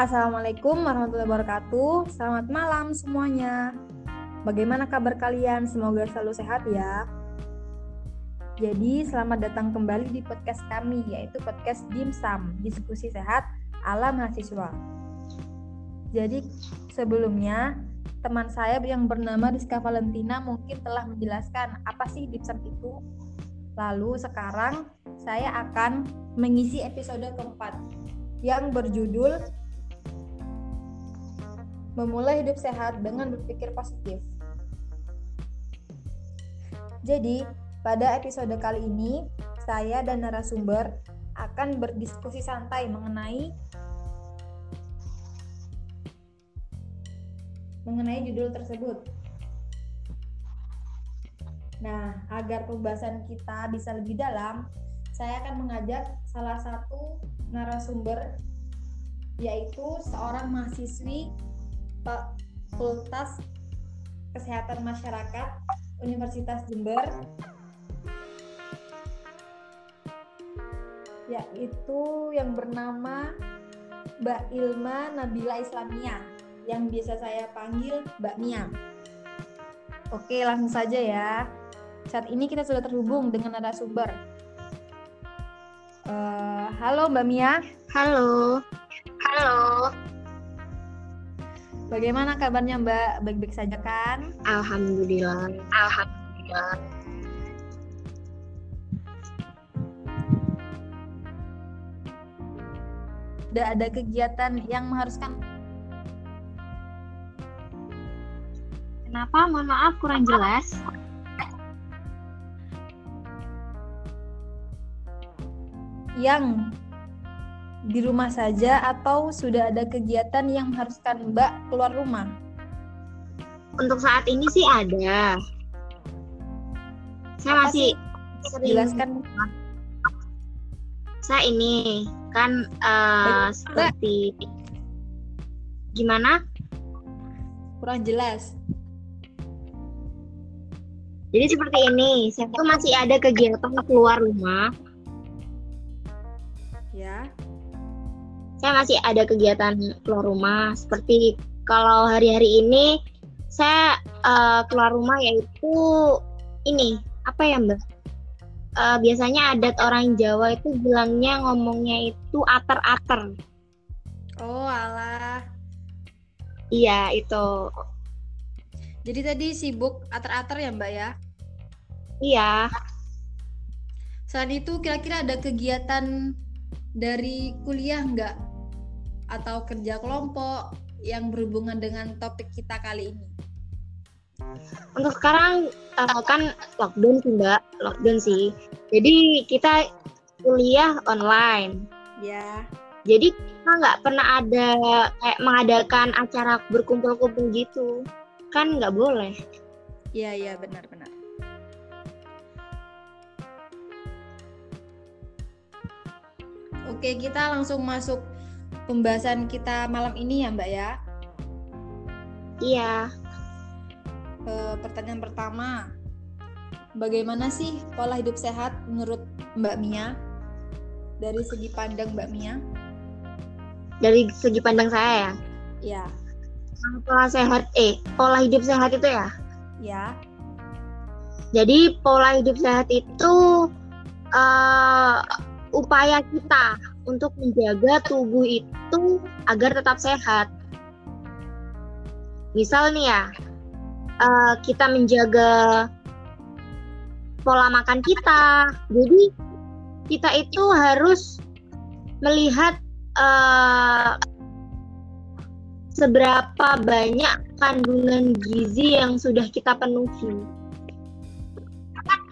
Assalamualaikum warahmatullahi wabarakatuh. Selamat malam semuanya. Bagaimana kabar kalian? Semoga selalu sehat ya. Jadi, selamat datang kembali di podcast kami, yaitu podcast Dimsum, diskusi sehat ala mahasiswa. Jadi, sebelumnya, teman saya yang bernama Rizka Valentina mungkin telah menjelaskan apa sih Dimsum itu. Lalu, sekarang saya akan mengisi episode keempat yang berjudul memulai hidup sehat dengan berpikir positif. Jadi, pada episode kali ini, saya dan narasumber akan berdiskusi santai mengenai mengenai judul tersebut. Nah, agar pembahasan kita bisa lebih dalam, saya akan mengajak salah satu narasumber yaitu seorang mahasiswi Fakultas Kesehatan Masyarakat Universitas Jember yaitu yang bernama Mbak Ilma Nabila Islamia yang biasa saya panggil Mbak Mia. Oke, langsung saja ya. Saat ini kita sudah terhubung dengan narasumber. Uh, halo Mbak Mia. Halo. Halo. Bagaimana kabarnya Mbak? Baik-baik saja kan? Alhamdulillah. Alhamdulillah. Sudah ada kegiatan yang mengharuskan Kenapa? Mohon maaf kurang jelas. Yang di rumah saja atau sudah ada kegiatan yang mengharuskan Mbak keluar rumah? Untuk saat ini sih ada. Saya Apa masih sering jelaskan. Saya ini kan uh, seperti gimana? Kurang jelas. Jadi seperti ini, saya tuh masih ada kegiatan keluar rumah. Ya saya masih ada kegiatan keluar rumah. Seperti kalau hari-hari ini saya uh, keluar rumah yaitu ini apa ya mbak? Uh, biasanya adat orang Jawa itu bilangnya ngomongnya itu ater-ater. Oh alah. Iya itu. Jadi tadi sibuk ater-ater ya mbak ya? Iya. Saat itu kira-kira ada kegiatan dari kuliah nggak atau kerja kelompok yang berhubungan dengan topik kita kali ini? Untuk sekarang uh, kan lockdown sih mbak, lockdown sih. Jadi kita kuliah online. Ya. Jadi kita nggak pernah ada kayak mengadakan acara berkumpul-kumpul gitu, kan nggak boleh. Iya iya benar-benar. Oke kita langsung masuk pembahasan kita malam ini ya Mbak ya. Iya. E, pertanyaan pertama, bagaimana sih pola hidup sehat menurut Mbak Mia? Dari segi pandang Mbak Mia? Dari segi pandang saya ya? Iya. Pola sehat, eh pola hidup sehat itu ya? Ya. Jadi pola hidup sehat itu uh, upaya kita untuk menjaga tubuh itu agar tetap sehat. Misal nih ya, uh, kita menjaga pola makan kita. Jadi kita itu harus melihat uh, seberapa banyak kandungan gizi yang sudah kita penuhi.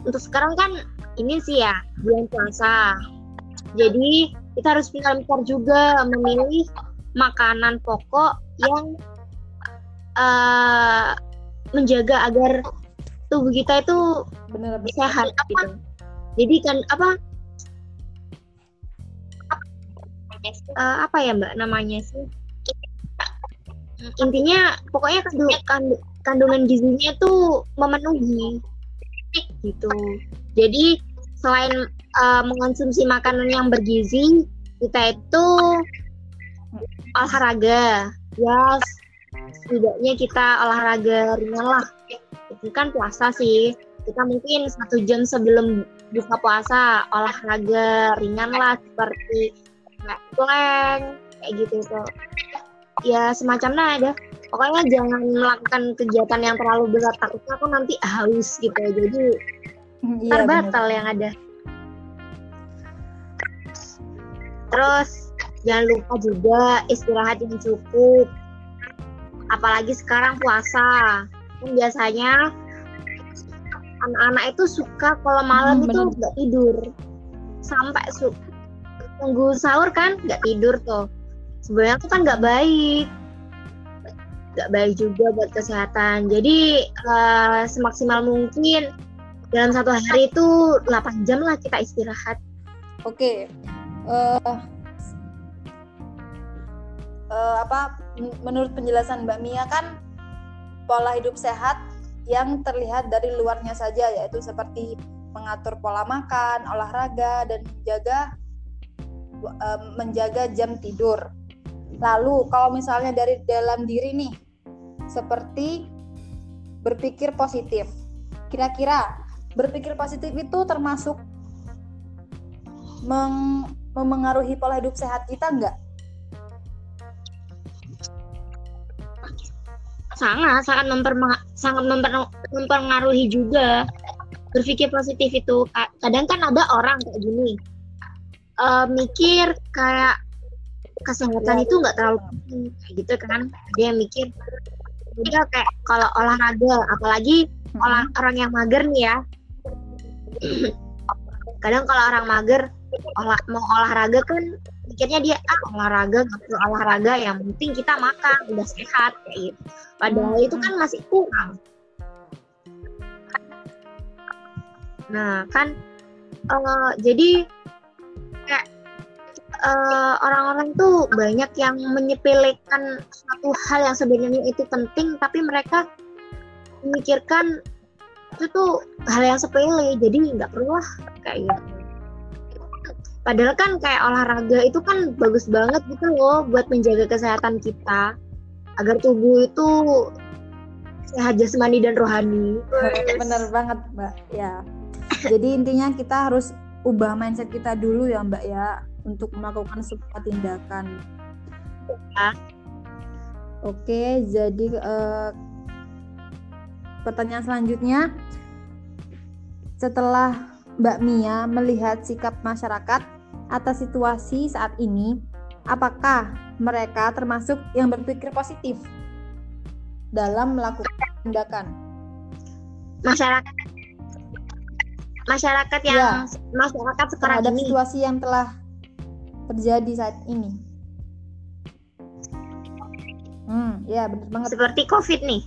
Untuk sekarang kan ini sih ya bulan puasa. Jadi kita harus pintar-pintar juga memilih makanan pokok yang uh, menjaga agar tubuh kita itu benar sehat gitu. Jadi kan apa uh, apa ya Mbak namanya sih? Intinya pokoknya kandung, kandungan gizinya itu memenuhi gitu. Jadi selain uh, mengonsumsi makanan yang bergizi kita itu olahraga. Ya setidaknya kita olahraga ringan lah. Itu kan puasa sih. Kita mungkin satu jam sebelum buka puasa olahraga ringan lah seperti plank kayak gitu tuh. Ya semacamnya ada. Pokoknya jangan melakukan kegiatan yang terlalu berat. Takutnya aku nanti haus gitu. Jadi Iya, ntar bener. batal yang ada terus jangan lupa juga istirahat yang cukup. Apalagi sekarang puasa. Kan biasanya anak-anak itu suka kalau malam Hmm, itu nggak tidur. Sampai su tunggu sahur kan nggak tidur tuh. Sebenarnya itu kan nggak baik. Nggak baik juga buat kesehatan. Jadi eh, semaksimal mungkin dalam satu hari itu 8 jam lah kita istirahat. Oke. Eh eh, apa menurut penjelasan Mbak Mia kan pola hidup sehat yang terlihat dari luarnya saja yaitu seperti mengatur pola makan, olahraga dan menjaga eh, menjaga jam tidur. Lalu kalau misalnya dari dalam diri nih seperti berpikir positif. Kira-kira berpikir positif itu termasuk meng memengaruhi pola hidup sehat kita enggak? sangat sangat memperma- sangat memper- mempengaruhi juga. Berpikir positif itu Ka- kadang kan ada orang kayak gini. Eh, mikir kayak kesehatan Ya, itu nggak terlalu penting gitu kan. Dia yang mikir. Udah kayak kalau olahraga apalagi olah, orang yang mager nih ya kadang kalau orang mager olah, mau olahraga kan mikirnya dia ah olahraga nggak perlu olahraga yang penting kita makan udah sehat kayak gitu. Padahal itu kan masih kurang. Nah kan eh, jadi kayak eh, orang-orang tuh banyak yang menyepelekan suatu hal yang sebenarnya itu penting tapi mereka memikirkan itu tuh hal yang sepele jadi nggak perlu lah kayak gitu padahal kan kayak olahraga itu kan bagus banget gitu loh buat menjaga kesehatan kita agar tubuh itu sehat jasmani dan rohani Bener banget, Mbak. Ya. Jadi intinya kita harus ubah mindset kita dulu ya, Mbak ya, untuk melakukan sebuah tindakan. Ya. Oke, jadi eh, pertanyaan selanjutnya, setelah Mbak Mia melihat sikap masyarakat atas situasi saat ini, apakah mereka termasuk yang berpikir positif dalam melakukan tindakan? masyarakat masyarakat yang Ya. masyarakat sekarang terhadap ini situasi yang telah terjadi saat ini. Hmm, ya benar banget. seperti covid nih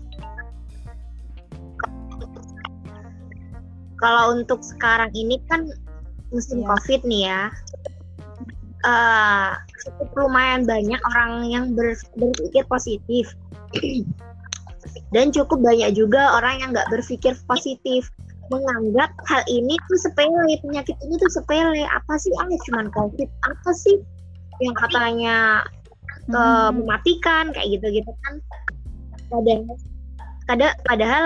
kalau untuk sekarang ini kan musim Iya. covid nih ya. Eh cukup lumayan banyak orang yang ber- berpikir positif. Dan cukup banyak juga orang yang nggak berpikir positif. Menganggap hal ini tuh sepele penyakit ini tuh sepele. Apa sih? Ah cuman covid. Apa sih? Yang katanya ke Hmm, mematikan kayak gitu-gitu kan. Padahal kada- padahal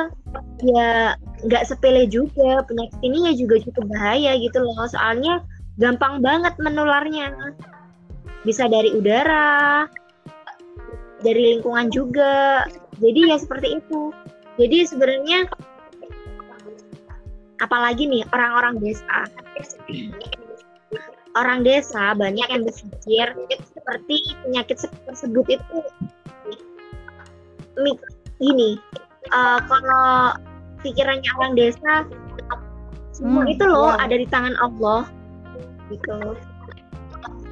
ya nggak sepele juga penyakit ini ya juga cukup bahaya gitu loh. Soalnya gampang banget menularnya. Bisa dari udara dari lingkungan juga. Jadi ya seperti itu. Jadi sebenarnya apalagi nih orang-orang desa. Orang desa banyak yang berpikir seperti penyakit se- tersebut itu mi- gini eh, kalau pikirannya orang desa semua Hmm, itu loh ada di tangan Allah gitu.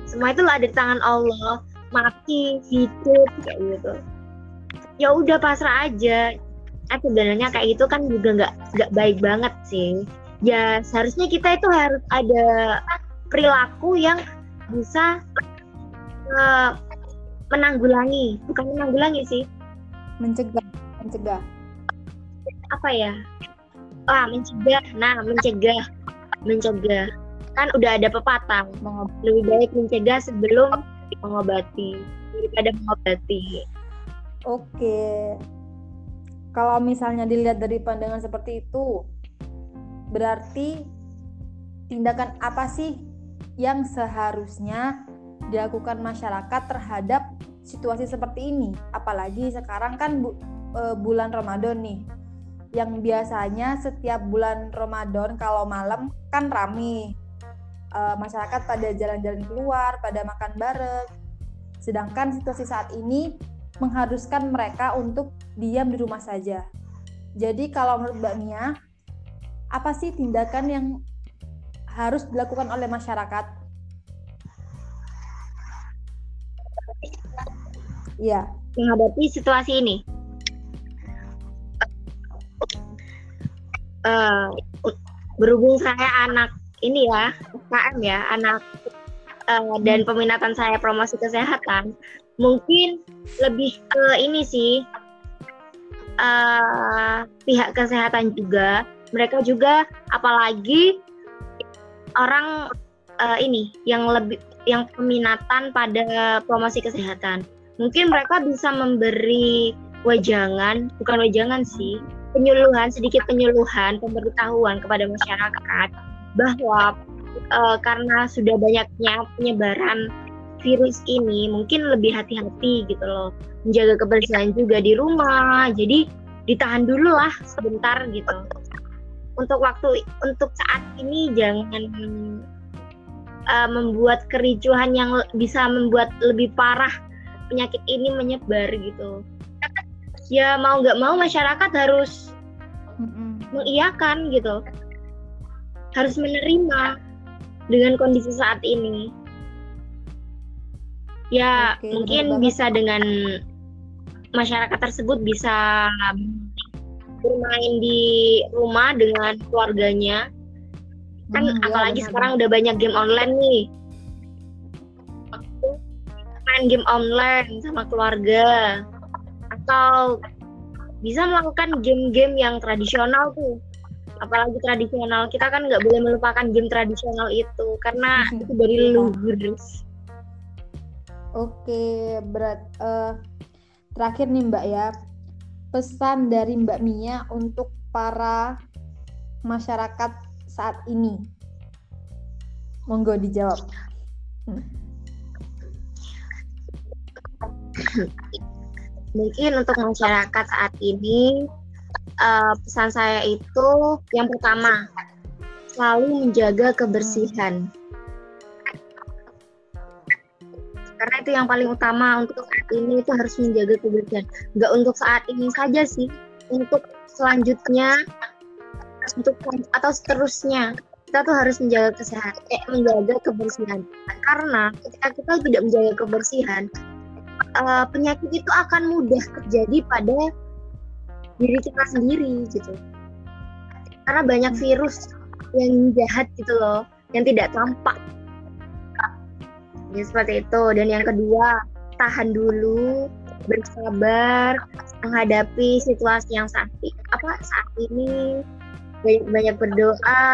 Semua itu loh ada di tangan Allah mati hidup kayak gitu. Ya udah pasrah aja. Eh sebenarnya kayak gitu kan juga nggak nggak baik banget sih. Ya seharusnya kita itu harus ada perilaku yang bisa eh, menanggulangi bukan menanggulangi sih. Mencegah, mencegah. Apa ya ah mencegah nah mencegah mencegah kan udah ada pepatah lebih baik mencegah sebelum mengobati daripada mengobati. Oke. Kalau misalnya dilihat dari pandangan seperti itu, berarti tindakan apa sih yang seharusnya dilakukan masyarakat terhadap situasi seperti ini? Apalagi sekarang kan bu, e, bulan Ramadan nih. Yang biasanya setiap bulan Ramadan kalau malam kan rame. E, masyarakat pada jalan-jalan keluar, pada makan bareng. Sedangkan situasi saat ini mengharuskan mereka untuk diam di rumah saja. Jadi kalau menurut Mbak Mia, apa sih tindakan yang harus dilakukan oleh masyarakat? Ya. Menghadapi situasi ini. Uh, berhubung saya anak ini ya, UKM ya, anak uh, dan peminatan saya promosi kesehatan, mungkin lebih ke ini sih uh, pihak kesehatan juga. Mereka juga apalagi orang uh, ini yang lebih yang peminatan pada promosi kesehatan. Mungkin mereka bisa memberi wajangan bukan wajangan sih penyuluhan sedikit penyuluhan pemberitahuan kepada masyarakat bahwa uh, karena sudah banyaknya penyebaran virus ini mungkin lebih hati-hati gitu loh. Menjaga kebersihan juga di rumah. Jadi ditahan dulu lah sebentar gitu. Untuk waktu untuk saat ini jangan uh, membuat kericuhan yang bisa membuat lebih parah penyakit ini menyebar gitu. Ya mau nggak mau masyarakat harus mengiyakan gitu. Harus menerima dengan kondisi saat ini. Ya Oke, mungkin bisa dengan masyarakat tersebut bisa bermain di rumah dengan keluarganya. Kan hmm, iya, apalagi ya, sekarang udah banyak game online nih. Main game online sama keluarga. Atau bisa melakukan game-game yang tradisional tuh apalagi tradisional kita kan nggak boleh melupakan game tradisional itu karena itu dari leluhur Oke, berat. Uh, terakhir nih Mbak ya, pesan dari Mbak Mia untuk para masyarakat saat ini. Monggo dijawab. Mungkin untuk masyarakat saat ini, uh, pesan saya itu yang pertama, selalu menjaga kebersihan. Karena itu yang paling utama untuk saat ini itu harus menjaga kebersihan nggak untuk saat ini saja sih untuk selanjutnya untuk atau seterusnya kita tuh harus menjaga kesehatan eh, menjaga kebersihan karena ketika kita tidak menjaga kebersihan uh, penyakit itu akan mudah terjadi pada diri kita sendiri gitu. Karena banyak virus yang jahat gitu loh yang tidak tampak. Ya seperti itu. Dan yang kedua tahan dulu bersabar menghadapi situasi yang saat apa saat ini. Banyak banyak berdoa.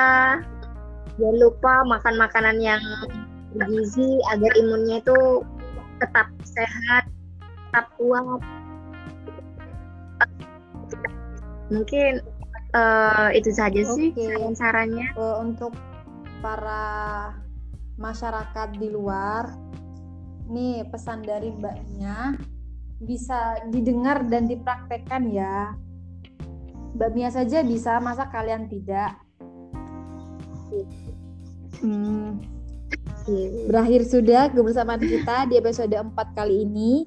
Jangan lupa makan makanan yang bergizi agar imunnya itu tetap sehat tetap kuat mungkin uh, itu saja okay. sih saran-sarannya uh, untuk para masyarakat di luar nih pesan dari mbaknya bisa didengar dan dipraktekkan ya Mbak Mia saja bisa masa kalian tidak hmm. Berakhir sudah kebersamaan kita di episode 4 kali ini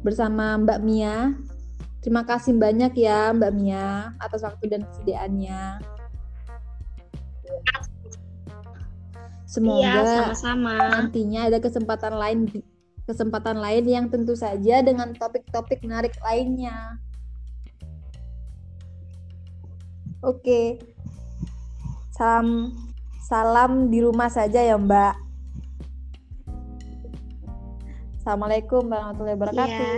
bersama Mbak Mia terima kasih banyak ya Mbak Mia atas waktu dan kesediaannya Semoga iya, sama-sama. nantinya ada kesempatan lain kesempatan lain yang tentu saja dengan topik-topik menarik lainnya. Oke. Salam salam di rumah saja ya, Mbak. Assalamualaikum warahmatullahi wabarakatuh.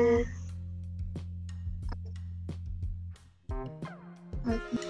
Yeah.